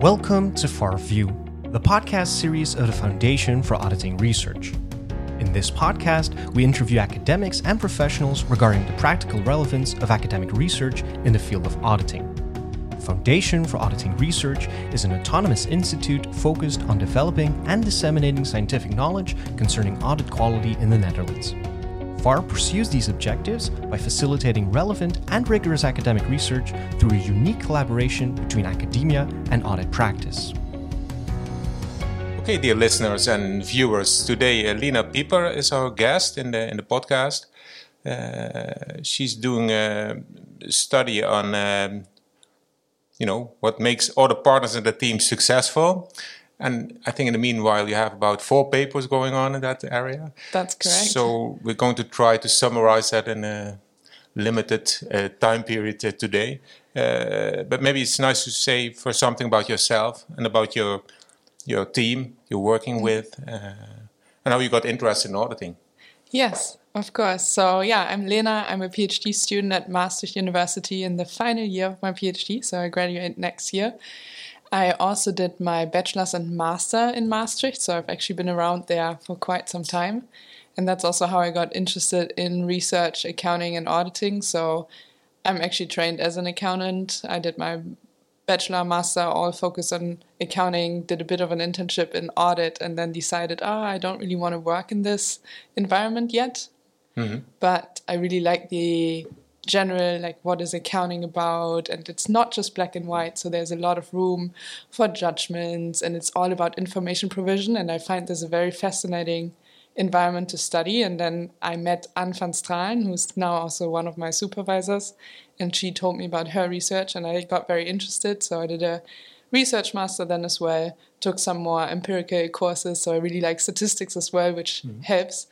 Welcome to Far View, the podcast series of the Foundation for Auditing Research. In this podcast, we interview academics and professionals regarding the practical relevance of academic research in the field of auditing. The Foundation for Auditing Research is an autonomous institute focused on developing and disseminating scientific knowledge concerning audit quality in the Netherlands. FAR pursues these objectives by facilitating relevant and rigorous academic research through a unique collaboration between academia and audit practice. Okay, dear listeners and viewers, today Lena Pieper is our guest in the in the podcast. Uh, she's doing a study on, um, you know, what makes all the partners in the team successful. And I think in the meanwhile, you have about four papers going on in that area. That's correct. So we're going to try to summarize that in a limited uh, time period uh, today. Uh, but maybe it's nice to say for something about yourself and about your your team you're working Mm-hmm. with, uh, and how you got interested in auditing. Yes, of course. So, yeah, I'm Lena. I'm a PhD student at Maastricht University in the final year of my PhD. So, I graduate next year. I also did my bachelor's and master in Maastricht. So, I've actually been around there for quite some time. And that's also how I got interested in research, accounting, and auditing. So, I'm actually trained as an accountant. I did my bachelor, master, all focused on accounting, did a bit of an internship in audit, and then decided, ah, I don't really want to work in this environment yet. But I really like the general, like, what is accounting about? And it's not just black and white, so there's a lot of room for judgments, and it's all about information provision. And I find this a very fascinating environment to study. And then I met Ann Vanstraelen, who's now also one of my supervisors, and she told me about her research, and I got very interested. So I did a research master then as well, took some more empirical courses. So I really like statistics as well, which mm-hmm. helps.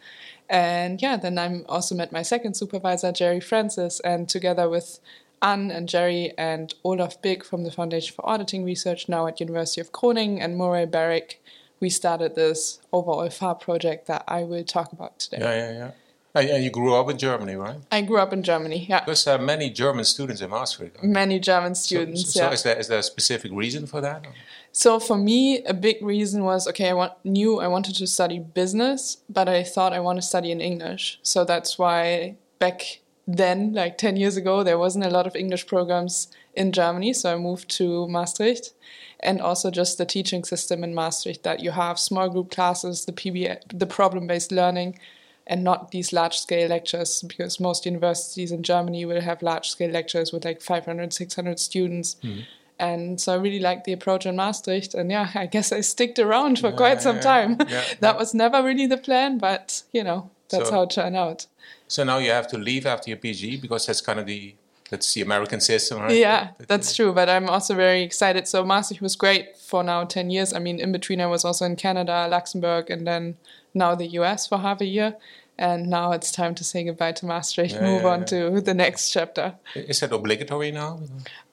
And yeah, then I'm also met my second supervisor, Jere Francis, and together with Ann and Jere and Olof Bik from the Foundation for Auditing Research, now at University of Groningen, and Murray Barrick, we started this overall FAR project that I will talk about today. Yeah, yeah, yeah. Uh, and, and you grew up in Germany, right? I grew up in Germany, yeah. Because there are many German students in Maastricht. Many German students, so yeah. is there is there a specific reason for that? So for me, a big reason was okay. I want, knew I wanted to study business, but I thought I want to study in English. So that's why back then, like ten years ago, there wasn't a lot of English programs in Germany. So I moved to Maastricht, and also just the teaching system in Maastricht that you have small group classes, the PBL, the problem-based learning, and not these large-scale lectures because most universities in Germany will have large-scale lectures with like 500, 600 students. Hmm. And so I really liked the approach in Maastricht. And yeah, I guess I sticked around for quite some yeah, time. yeah, that was never really the plan, but you know, that's So- how it turned out. So now you have to leave after your PhD because that's kind of the that's the American system, right? Yeah, that's true. But I'm also very excited. So Maastricht was great for now 10 years. I mean, in between, I was also in Canada, Luxembourg, and then now the US for half a year. And now it's time to say goodbye to Maastricht, Yeah, move yeah, on yeah. to the next chapter. Is that obligatory now?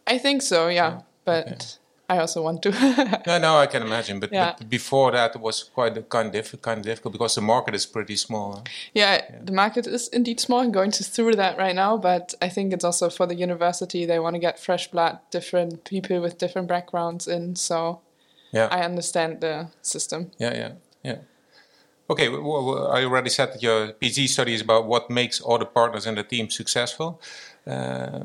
I think so, yeah. But I also want to. No, no, I can imagine. But, Yeah. but before that, it was quite kind of diff- kind of difficult because the market is pretty small. huh? Yeah, the market is indeed small. I'm going to through that right now, but I think it's also for the university. They want to get fresh blood, different people with different backgrounds in. So Yeah, I understand the system. yeah, yeah, yeah. Okay, well, I already said that your PhD study is about what makes all the partners in the team successful. Uh,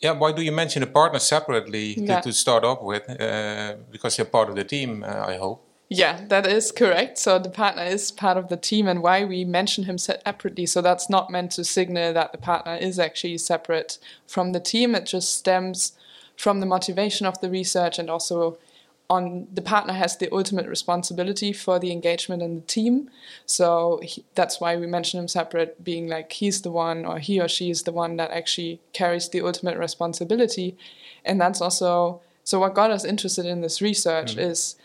yeah, why do you mention the partner separately to, to start off with? Uh, because you're part of the team, uh, I hope. Yeah, that is correct. So the partner is part of the team, and why we mention him separately. So that's not meant to signal that the partner is actually separate from the team. It just stems from the motivation of the research, and also on the partner has the ultimate responsibility for the engagement and the team. So he, that's why we mention him separate, being like he's the one or he or she is the one that actually carries the ultimate responsibility, and that's also so. What got us interested in this research mm-hmm. is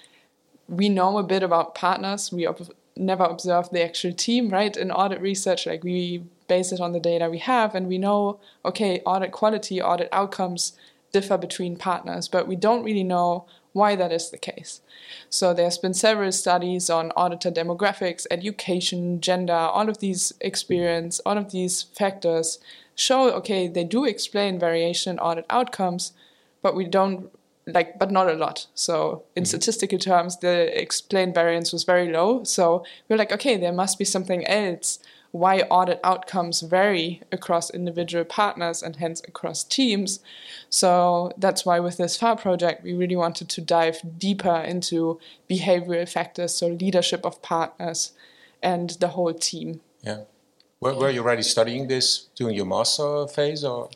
we know a bit about partners. We ob- never observe the actual team, right? In audit research, like we base it on the data we have, and we know, okay, audit quality, audit outcomes differ between partners, but we don't really know why that is the case. So there's been several studies on auditor demographics, education, gender, all of these experience, all of these factors show, okay, they do explain variation in audit outcomes, but we don't like but not a lot. So in mm-hmm. statistical terms the explained variance was very low. So we're like okay there must be something else why audit outcomes vary across individual partners and hence across teams so that's why with this FAR project we really wanted to dive deeper into behavioral factors so leadership of partners and the whole team Yeah. Were, were you already studying this during your master phase, or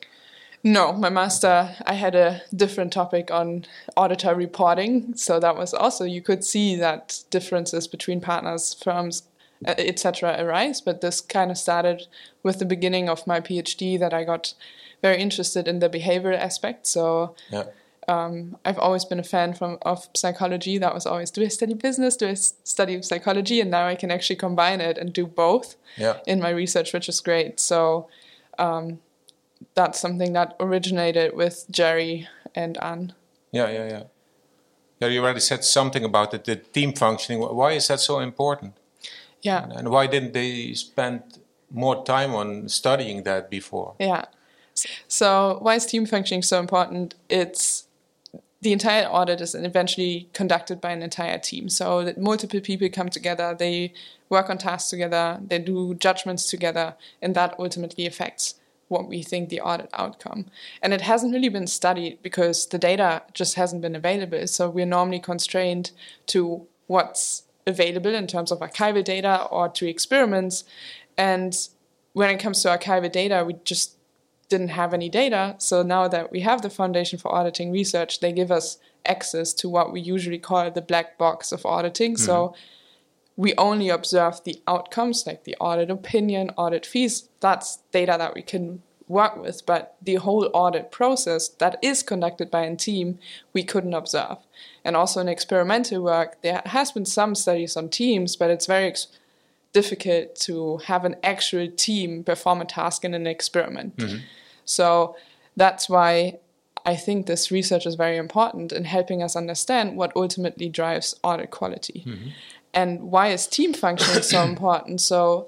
No, my master, I had a different topic on auditor reporting. So that was also, you could see that differences between partners, firms, etc. arise. But this kind of started with the beginning of my PhD that I got very interested in the behavioral aspect. So yeah? I've always been a fan from of psychology. That was always do I study business, do I study psychology, and now I can actually combine it and do both Yeah. in my research, which is great. So um, that's something that originated with Jere and Ann. Yeah, yeah, yeah. Yeah, you already said something about it, the team functioning. Why is that so important? Yeah, And why didn't they spend more time on studying that before? yeah. So why is team functioning so important? It's the entire audit is eventually conducted by an entire team. So that multiple people come together, they work on tasks together, they do judgments together, and that ultimately affects what we think the audit outcome. And it hasn't really been studied because the data just hasn't been available. So we're normally constrained to what's available in terms of archival data or to experiments. And when it comes to archival data, we just didn't have any data. So now that we have the Foundation for Auditing Research, they give us access to what we usually call the black box of auditing. Mm-hmm. So we only observe the outcomes, like the audit opinion, audit fees. That's data that we can work with. But the whole audit process that is conducted by a team, we couldn't observe. And also in experimental work, there has been some studies on teams, but it's very difficult to have an actual team perform a task in an experiment. Mm-hmm. So that's why I think this research is very important in helping us understand what ultimately drives audit quality. Mm-hmm. And why is team functioning so important? So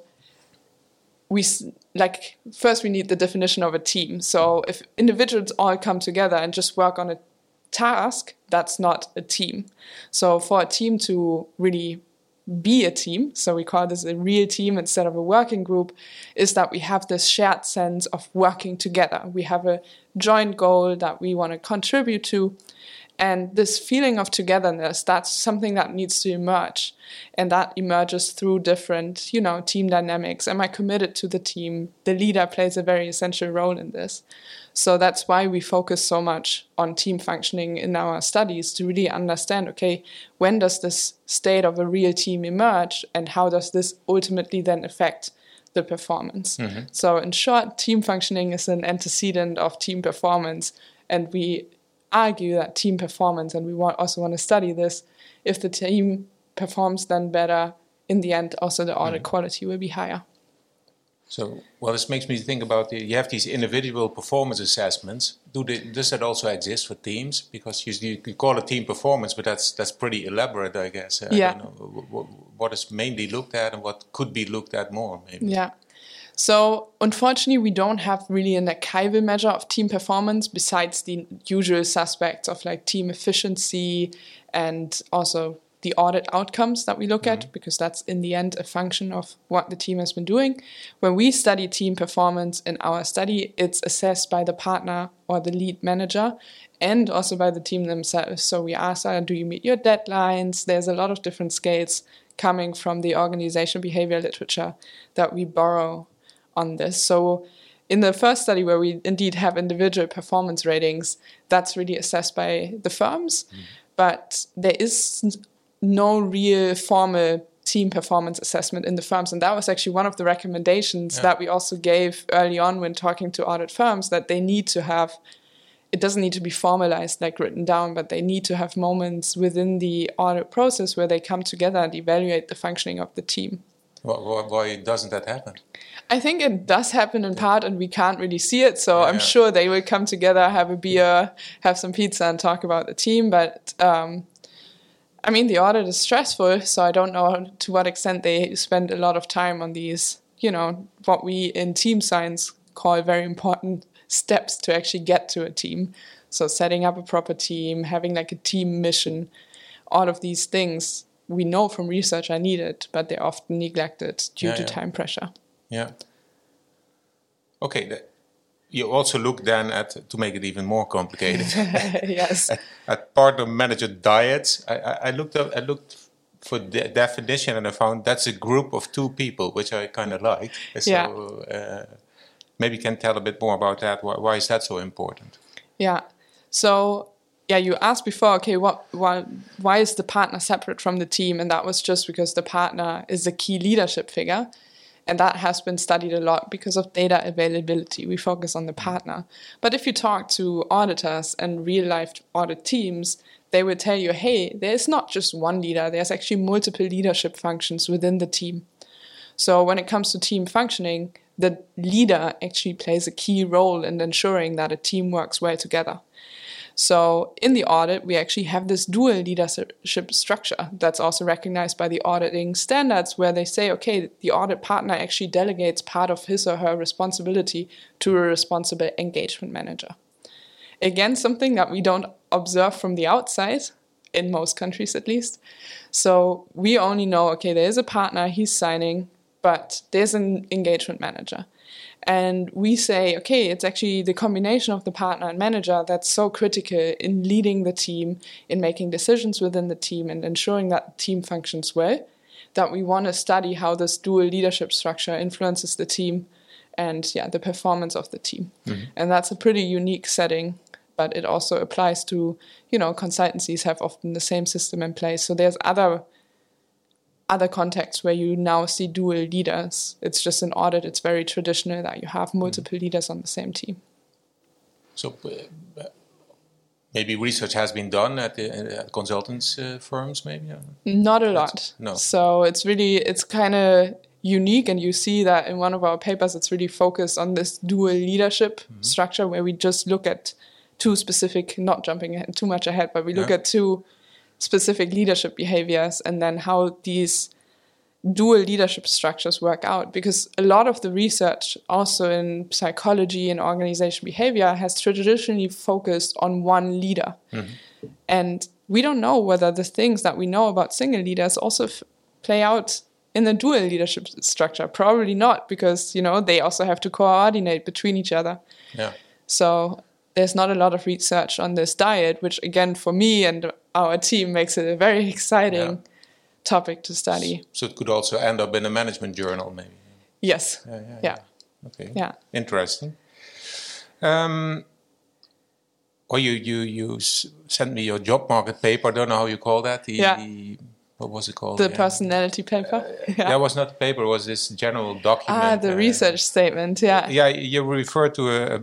we like first we need the definition of a team. So if individuals all come together and just work on a task, that's not a team. So for a team to really be a team, so we call this a real team instead of a working group, is that we have this shared sense of working together. We have a joint goal that we want to contribute to. And this feeling of togetherness, that's something that needs to emerge. And that emerges through different, you know, team dynamics. Am I committed to the team? The leader plays a very essential role in this. So that's why we focus so much on team functioning in our studies to really understand okay, when does this state of a real team emerge and how does this ultimately then affect the performance? Mm-hmm. So, in short, team functioning is an antecedent of team performance. And we argue that team performance, and we want, also want to study this, if the team performs then better, in the end, also the audit mm. quality will be higher. So, well, this makes me think about the, you have these individual performance assessments. Do they, does that also exist for teams? Because you, you can call it team performance, but that's that's pretty elaborate, I guess. I Yeah. know. What, what is mainly looked at and what could be looked at more, maybe. Yeah. So unfortunately, we don't have really an archival measure of team performance besides the usual suspects of like team efficiency and also the audit outcomes that we look at mm-hmm. because that's in the end a function of what the team has been doing. When we study team performance in our study, it's assessed by the partner or the lead manager and also by the team themselves. So we ask, do you meet your deadlines? There's a lot of different scales coming from the organization behavior literature that we borrow on this. So in the first study where we indeed have individual performance ratings, that's really assessed by the firms, mm. but there is no real formal team performance assessment in the firms. And that was actually one of the recommendations that we also gave early on when talking to audit firms that they need to have it doesn't need to be formalized like written down, but they need to have moments within the audit process where they come together and evaluate the functioning of the team. Why, why, why doesn't that happen? I think it does happen in part, and we can't really see it. So I'm sure they will come together, have a beer, have some pizza, and talk about the team. But um, I mean, the audit is stressful, so I don't know to what extent they spend a lot of time on these, you know, what we in team science call very important steps to actually get to a team. So setting up a proper team, having like a team mission, all of these things we know from research are needed, but they're often neglected due Yeah, to yeah. time pressure. Yeah. Okay. You also look then at to make it even more complicated yes. at partner manager dyads. I, I, I looked up. I looked for the definition and I found that's a group of two people, which I kind of like. So Yeah. uh, maybe you can tell a bit more about that. Why, why is that so important? Yeah. So yeah, you asked before, okay, what why why is the partner separate from the team? And that was just because the partner is a key leadership figure. And that has been studied a lot because of data availability. We focus on the partner. But if you talk to auditors and real life audit teams, they will tell you, hey, there's not just one leader, there's actually multiple leadership functions within the team. So when it comes to team functioning, the leader actually plays a key role in ensuring that a team works well together. So in the audit, we actually have this dual leadership structure that's also recognized by the auditing standards, where they say, okay, the audit partner actually delegates part of his or her responsibility to a responsible engagement manager. Again, something that we don't observe from the outside, in most countries at least. So we only know, okay, there is a partner, he's signing, but there's an engagement manager. And we say, okay, it's actually the combination of the partner and manager that's so critical in leading the team, in making decisions within the team, and ensuring that the team functions well, that we want to study how this dual leadership structure influences the team and yeah, the performance of the team. Mm-hmm. And that's a pretty unique setting, but it also applies to, you know, consultancies have often the same system in place. So there's other other contexts where you now see dual leaders. It's just an audit, it's very traditional that you have multiple leaders on the same team. So uh, maybe research has been done at the at consultants uh, firms, maybe. uh, Not a lot. no. So it's really it's kind of unique, and you see that in one of our papers. It's really focused on this dual leadership structure where we just look at two specific, not jumping too much ahead, but we look Yeah. at two specific leadership behaviors and then how these dual leadership structures work out. Because a lot of the research also in psychology and organization behavior has traditionally focused on one leader. Mm-hmm. And we don't know whether the things that we know about single leaders also f- play out in the dual leadership structure. Probably not because you know they also have to coordinate between each other. Yeah. so there's not a lot of research on this dyad, which again for me and our team makes it a very exciting Yeah. topic to study. So it could also end up in a management journal, maybe. Yes. Yeah. Yeah. Yeah. Okay. Yeah. Interesting. Um, or you you you s- sent me your job market paper. I don't know how you call that. The, Yeah. the what was it called? The again? personality paper. Yeah, it was not the paper. It was this general document. Ah, the uh, research statement. Yeah. Yeah, you refer to a, a,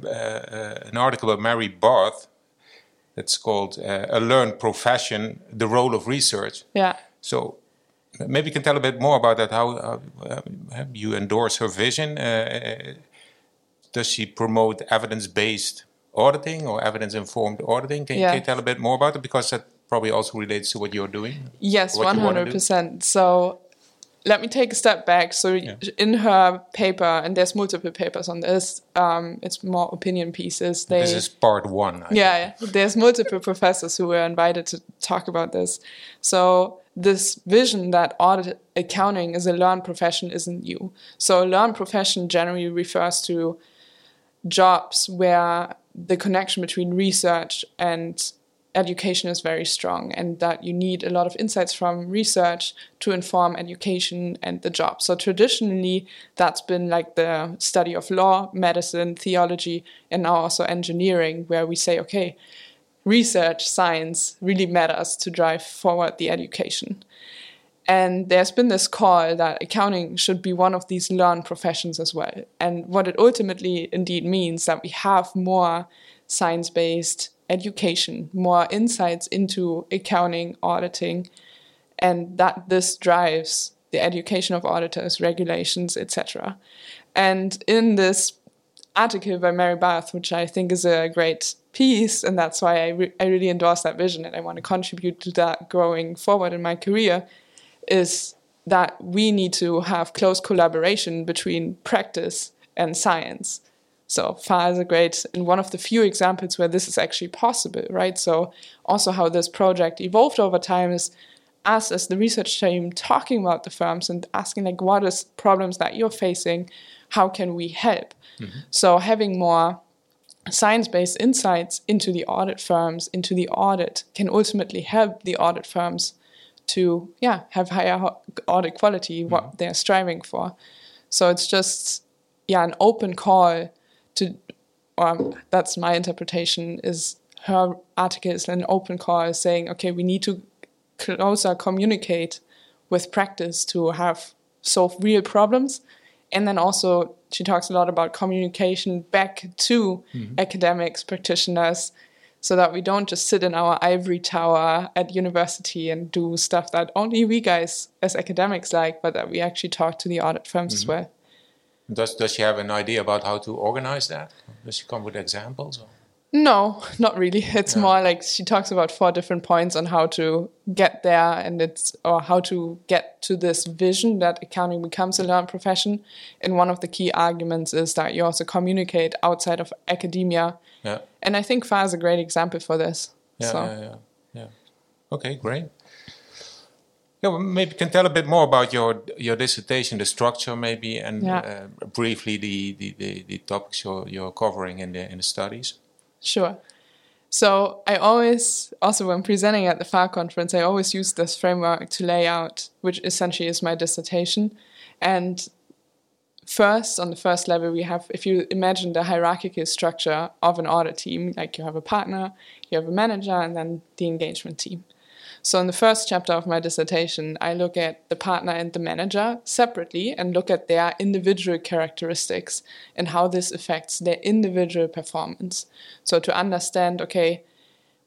a, an article by Mary Barth. That's called uh, "A Learned Profession: The Role of Research." Yeah. So maybe you can tell a bit more about that. How uh, you endorse her vision? Uh, does she promote evidence-based auditing or evidence-informed auditing? Can, Yeah. can you tell a bit more about it? Because that probably also relates to what you're doing. Yes, what one hundred do? percent. So let me take a step back. So in her paper, and there's multiple papers on this. Um, it's more opinion pieces. They This is part one. I think. yeah, there's multiple professors who were invited to talk about this. So this vision that audit accounting is a learned profession isn't new. So a learned profession generally refers to jobs where the connection between research and education is very strong and that you need a lot of insights from research to inform education and the job. So traditionally that's been like the study of law, medicine, theology and now also engineering where we say okay, research science really matters to drive forward the education. And there's been this call that accounting should be one of these learned professions as well. And what it ultimately indeed means that we have more science based education, more insights into accounting, auditing, and that this drives the education of auditors, regulations, etc. And in this article by Mary Barth, which I think is a great piece, and that's why I, re- I really endorse that vision and I want to contribute to that growing forward in my career, is that we need to have close collaboration between practice and science. So FAR is a great and one of the few examples where this is actually possible, right? So also how this project evolved over time is us as the research team talking about the firms and asking like what is problems that you're facing, how can we help? Mm-hmm. So having more science-based insights into the audit firms, into the audit can ultimately help the audit firms to yeah have higher audit quality, what mm-hmm. they're striving for. So it's just yeah an open call to um, that's my interpretation is her article is an open call saying okay we need to closer communicate with practice to have solve real problems and then also she talks a lot about communication back to mm-hmm. academics practitioners so that we don't just sit in our ivory tower at university and do stuff that only we guys as academics like but that we actually talk to the audit firms mm-hmm. as well does does she have an idea about how to organize that? Does she come with examples? Or? No, not really. It's yeah. more like she talks about four different points on how to get there, and it's or how to get to this vision that accounting becomes a learned profession. And one of the key arguments is that you also communicate outside of academia. Yeah. And I think FAR is a great example for this. Yeah, so. yeah, yeah, yeah. Okay, great. Yeah, well, maybe you can tell a bit more about your your dissertation, the structure, maybe, and yeah. uh, briefly the, the, the, the, topics you're, you're covering in the in the studies. Sure. So I always, also when presenting at the FAR conference, I always use this framework to lay out, which essentially is my dissertation. And first, on the first level, we have, if you imagine the hierarchical structure of an audit team, like you have a partner, you have a manager, and then the engagement team. So, in the first chapter of my dissertation, I look at the partner and the manager separately and look at their individual characteristics and how this affects their individual performance. So, to understand, okay,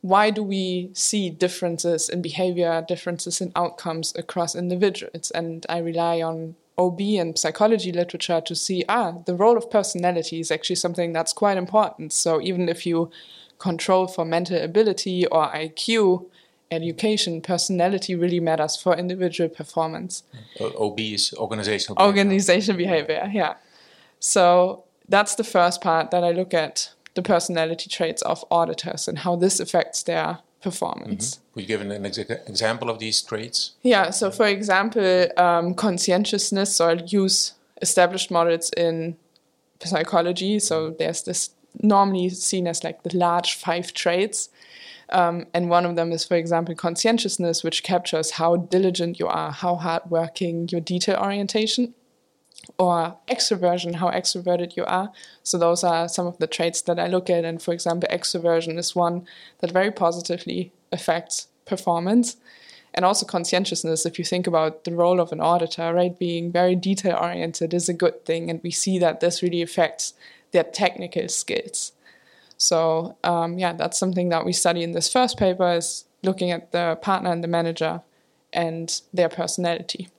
why do we see differences in behavior, differences in outcomes across individuals? And I rely on OB and psychology literature to see, ah, the role of personality is actually something that's quite important. So, even if you control for mental ability or IQ, education, personality really matters for individual performance. OB is organizational behavior. Organizational behavior, yeah. So that's the first part that I look at the personality traits of auditors and how this affects their performance. Mm-hmm. Could you give an ex- example of these traits? Yeah, so for example, um, conscientiousness, so I'll use established models in psychology. So there's this normally seen as like the large five traits um, and one of them is, for example, conscientiousness, which captures how diligent you are, how hardworking, your detail orientation, or extroversion, how extroverted you are. So those are some of the traits that I look at. And for example, extroversion is one that very positively affects performance. And also conscientiousness, if you think about the role of an auditor, right, being very detail oriented is a good thing. And we see that this really affects their technical skills. So um, yeah, that's something that we study in this first paper is looking at the partner and the manager and their personality.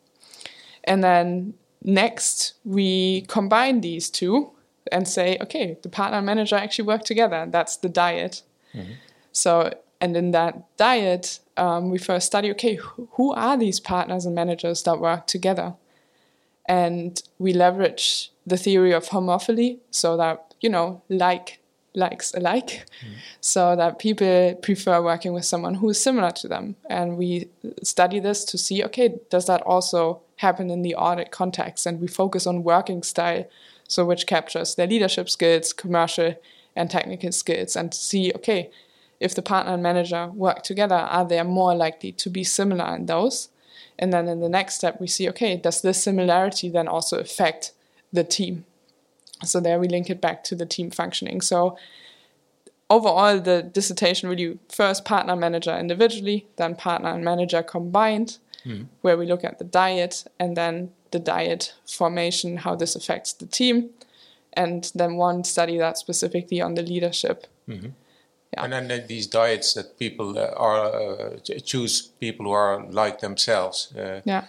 And then next we combine these two and say, okay, the partner and manager actually work together, and that's the dyad. Mm-hmm. So and in that dyad, um, we first study, okay, who are these partners and managers that work together? And we leverage the theory of homophily, so that you know, like likes alike mm. so that people prefer working with someone who is similar to them. And we study this to see okay does that also happen in the audit context? And we focus on working style so which captures their leadership skills commercial and technical skills and see okay if the partner and manager work together are they more likely to be similar in those? And then in the next step we see okay does this similarity then also affect the team so there we link it back to the team functioning. So overall, the dissertation really first partner manager individually, then partner and manager combined, mm. where we look at the dyad and then the dyad formation, how this affects the team, and then one study that specifically on the leadership. Mm-hmm. Yeah. And then these dyads that people uh, are uh, choose people who are like themselves. Uh, yeah.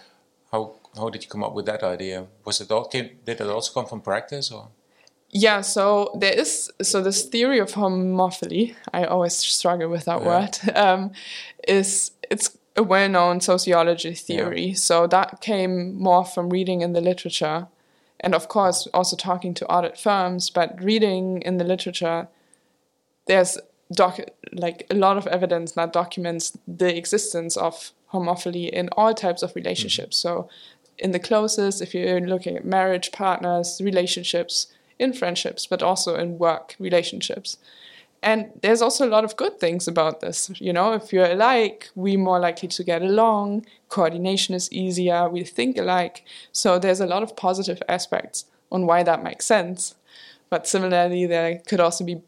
How how did you come up with that idea? Was it all came, did it also come from practice or? Yeah, so there is so this theory of homophily. I always struggle with that yeah. word. Um, is it's a well-known sociology theory. Yeah. So that came more from reading in the literature and of course also talking to audit firms, but reading in the literature, there's doc like a lot of evidence that documents the existence of homophily in all types of relationships. So in the closest, if you're looking at marriage, partners, relationships, in friendships, but also in work relationships. And there's also a lot of good things about this. You know, if you're alike, we're more likely to get along, coordination is easier, we think alike. So there's a lot of positive aspects on why that makes sense. But similarly, there could also be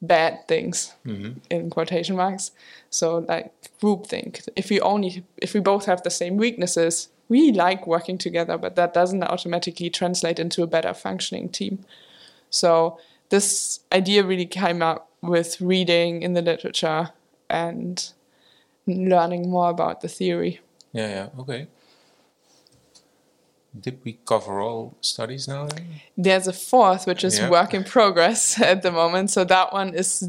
bad things mm-hmm. in quotation marks. So like groupthink. If we only if we both have the same weaknesses, we like working together, but that doesn't automatically translate into a better functioning team. So this idea really came up with reading in the literature and learning more about the theory. Yeah, yeah, okay. Did we cover all studies now? There's a fourth, which is yeah. work in progress at the moment. So that one is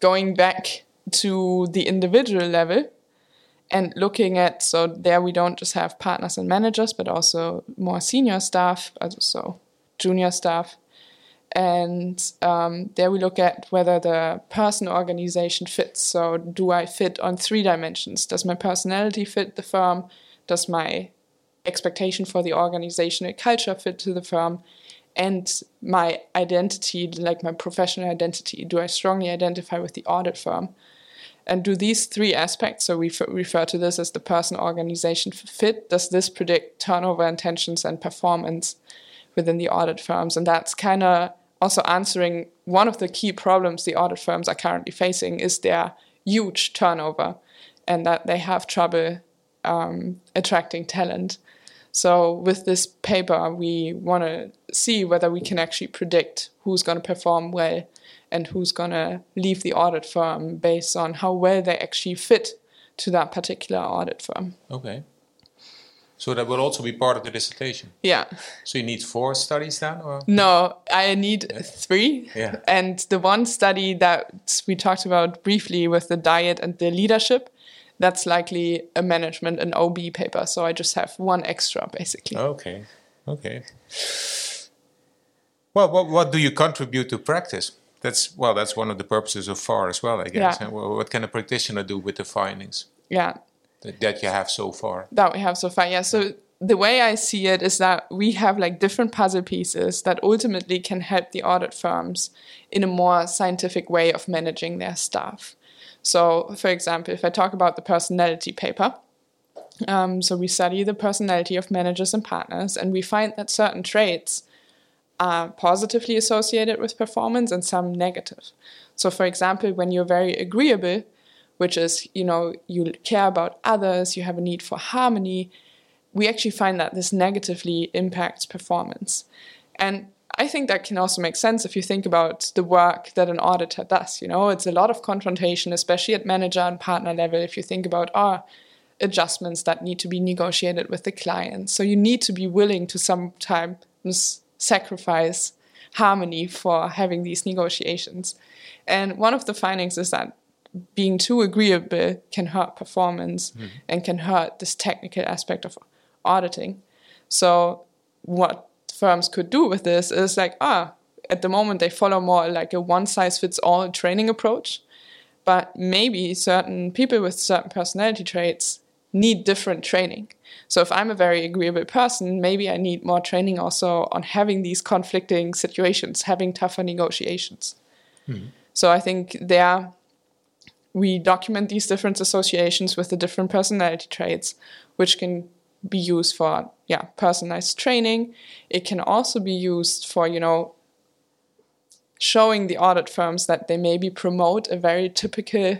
going back to the individual level and looking at so there we don't just have partners and managers, but also more senior staff, so junior staff and um, there we look at whether the person organization fits. So, do I fit on three dimensions? Does my personality fit the firm? Does my expectation for the organizational culture fit to the firm? And my identity, like my professional identity, do I strongly identify with the audit firm? And do these three aspects, so we refer to this as the person organization fit, does this predict turnover intentions and performance? within the audit firms. And that's kind of also answering one of the key problems the audit firms are currently facing is their huge turnover and that they have trouble um, attracting talent. So with this paper, we want to see whether we can actually predict who's going to perform well and who's going to leave the audit firm based on how well they actually fit to that particular audit firm. Okay. So that will also be part of the dissertation. Yeah. So you need four studies then, or no? I need Yeah. three. Yeah. And the one study that we talked about briefly with the dyad and the leadership, that's likely a management and OB paper. So I just have one extra basically. okay, okay. Well, what what do you contribute to practice? That's well, that's one of the purposes of FAR as well, I guess. Yeah. What can a practitioner do with the findings Yeah. that, that you have so far? that we have so far. Yeah. So the way I see it is that we have like different puzzle pieces that ultimately can help the audit firms in a more scientific way of managing their staff. So, for example, if I talk about the personality paper, um, so we study the personality of managers and partners, and we find that certain traits are positively associated with performance and some negative. So, for example, when you're very agreeable, which is, you know, you care about others, you have a need for harmony, we actually find that this negatively impacts performance. And I think that can also make sense if you think about the work that an auditor does. You know, it's a lot of confrontation, especially at manager and partner level. If you think about our adjustments that need to be negotiated with the client, so you need to be willing to sometimes sacrifice harmony for having these negotiations. And one of the findings is that being too agreeable can hurt performance and can hurt this technical aspect of auditing. So what firms could do with this is like, ah, at the moment they follow more like a one size fits all training approach. But maybe certain people with certain personality traits need different training. So if I'm a very agreeable person, maybe I need more training also on having these conflicting situations, having tougher negotiations. Hmm. So I think there we document these different associations with the different personality traits, which can be used for yeah personalized training. It can also be used for you know showing the audit firms that they maybe promote a very typical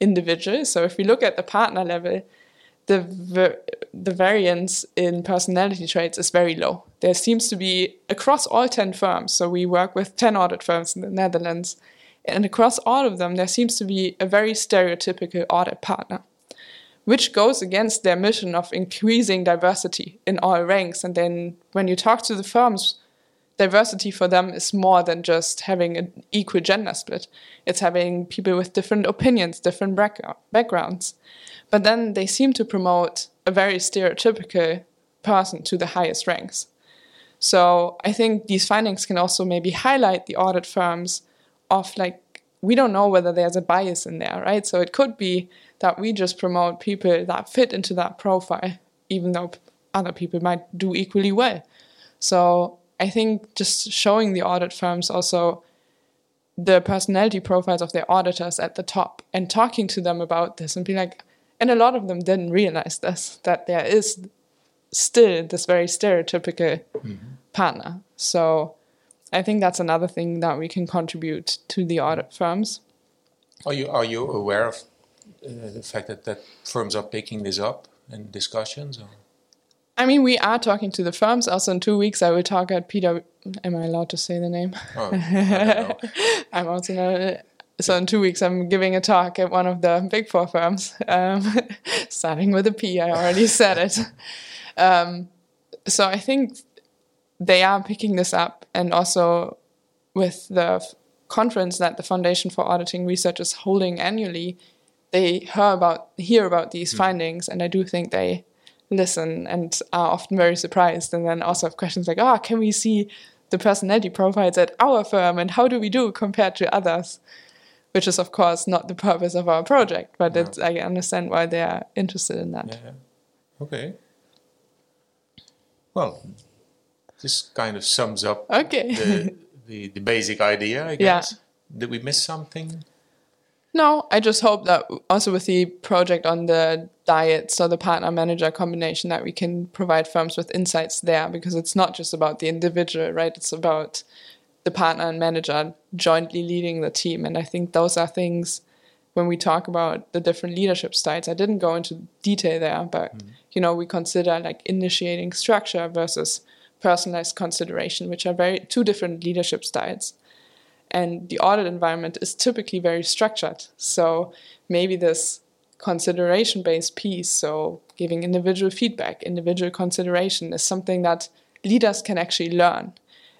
individual. So if we look at the partner level, the the variance in personality traits is very low. There seems to be across all 10 firms. So we work with 10 audit firms in the Netherlands. And across all of them, there seems to be a very stereotypical audit partner, which goes against their mission of increasing diversity in all ranks. And then when you talk to the firms, diversity for them is more than just having an equal gender split. It's having people with different opinions, different backgrounds. But then they seem to promote a very stereotypical person to the highest ranks. So I think these findings can also maybe highlight the audit firms of like, we don't know whether there's a bias in there, right? So it could be that we just promote people that fit into that profile, even though other people might do equally well. So I think just showing the audit firms also the personality profiles of their auditors at the top and talking to them about this and be like, and a lot of them didn't realize this, that there is still this very stereotypical mm-hmm. partner. So I think that's another thing that we can contribute to the audit firms. Are you are you aware of uh, the fact that, that firms are picking this up in discussions? Or? I mean, we are talking to the firms. Also, in two weeks, I will talk at Peter. Am I allowed to say the name? Oh, I'm also not. So in two weeks, I'm giving a talk at one of the big four firms, um, starting with a P. I already said it. Um, so I think they are picking this up, and also with the conference that the Foundation for Auditing Research is holding annually, they hear about hear about these mm. findings, and I do think they listen and are often very surprised, and then also have questions like, "Oh, can we see the personality profiles at our firm, and how do we do compared to others?" Which is, of course, not the purpose of our project, but no. I understand why they are interested in that. Yeah. Okay. Well, this kind of sums up okay. the, the, the basic idea, I guess. Yeah. Did we miss something? No, I just hope that also with the project on the dyad, so the partner manager combination, that we can provide firms with insights there because it's not just about the individual, right? It's about the partner and manager jointly leading the team. And I think those are things when we talk about the different leadership styles. I didn't go into detail there, but mm. you know, we consider like initiating structure versus personalized consideration, which are very two different leadership styles and the audit environment is typically very structured. So maybe this consideration based piece, so giving individual feedback, individual consideration, is something that leaders can actually learn.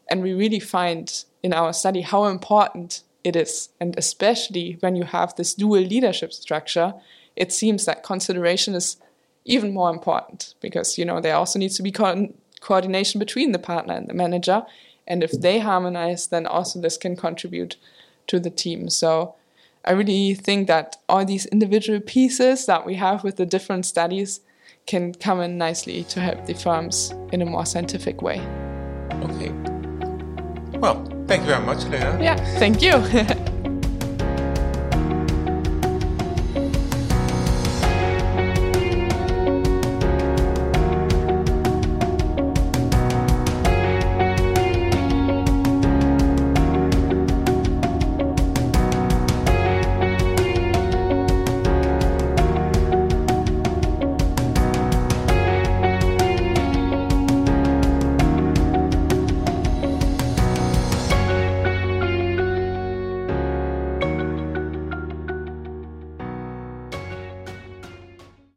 And we really find in our study how important it is. And especially when you have this dual leadership structure, it seems that consideration is even more important because you know there also needs to be co- coordination between the partner and the manager and if they harmonize, then also this can contribute to the team. So I really think that all these individual pieces that we have with the different studies can come in nicely to help the firms in a more scientific way. Okay. Well, thank you very much, Lena. Yeah, thank you.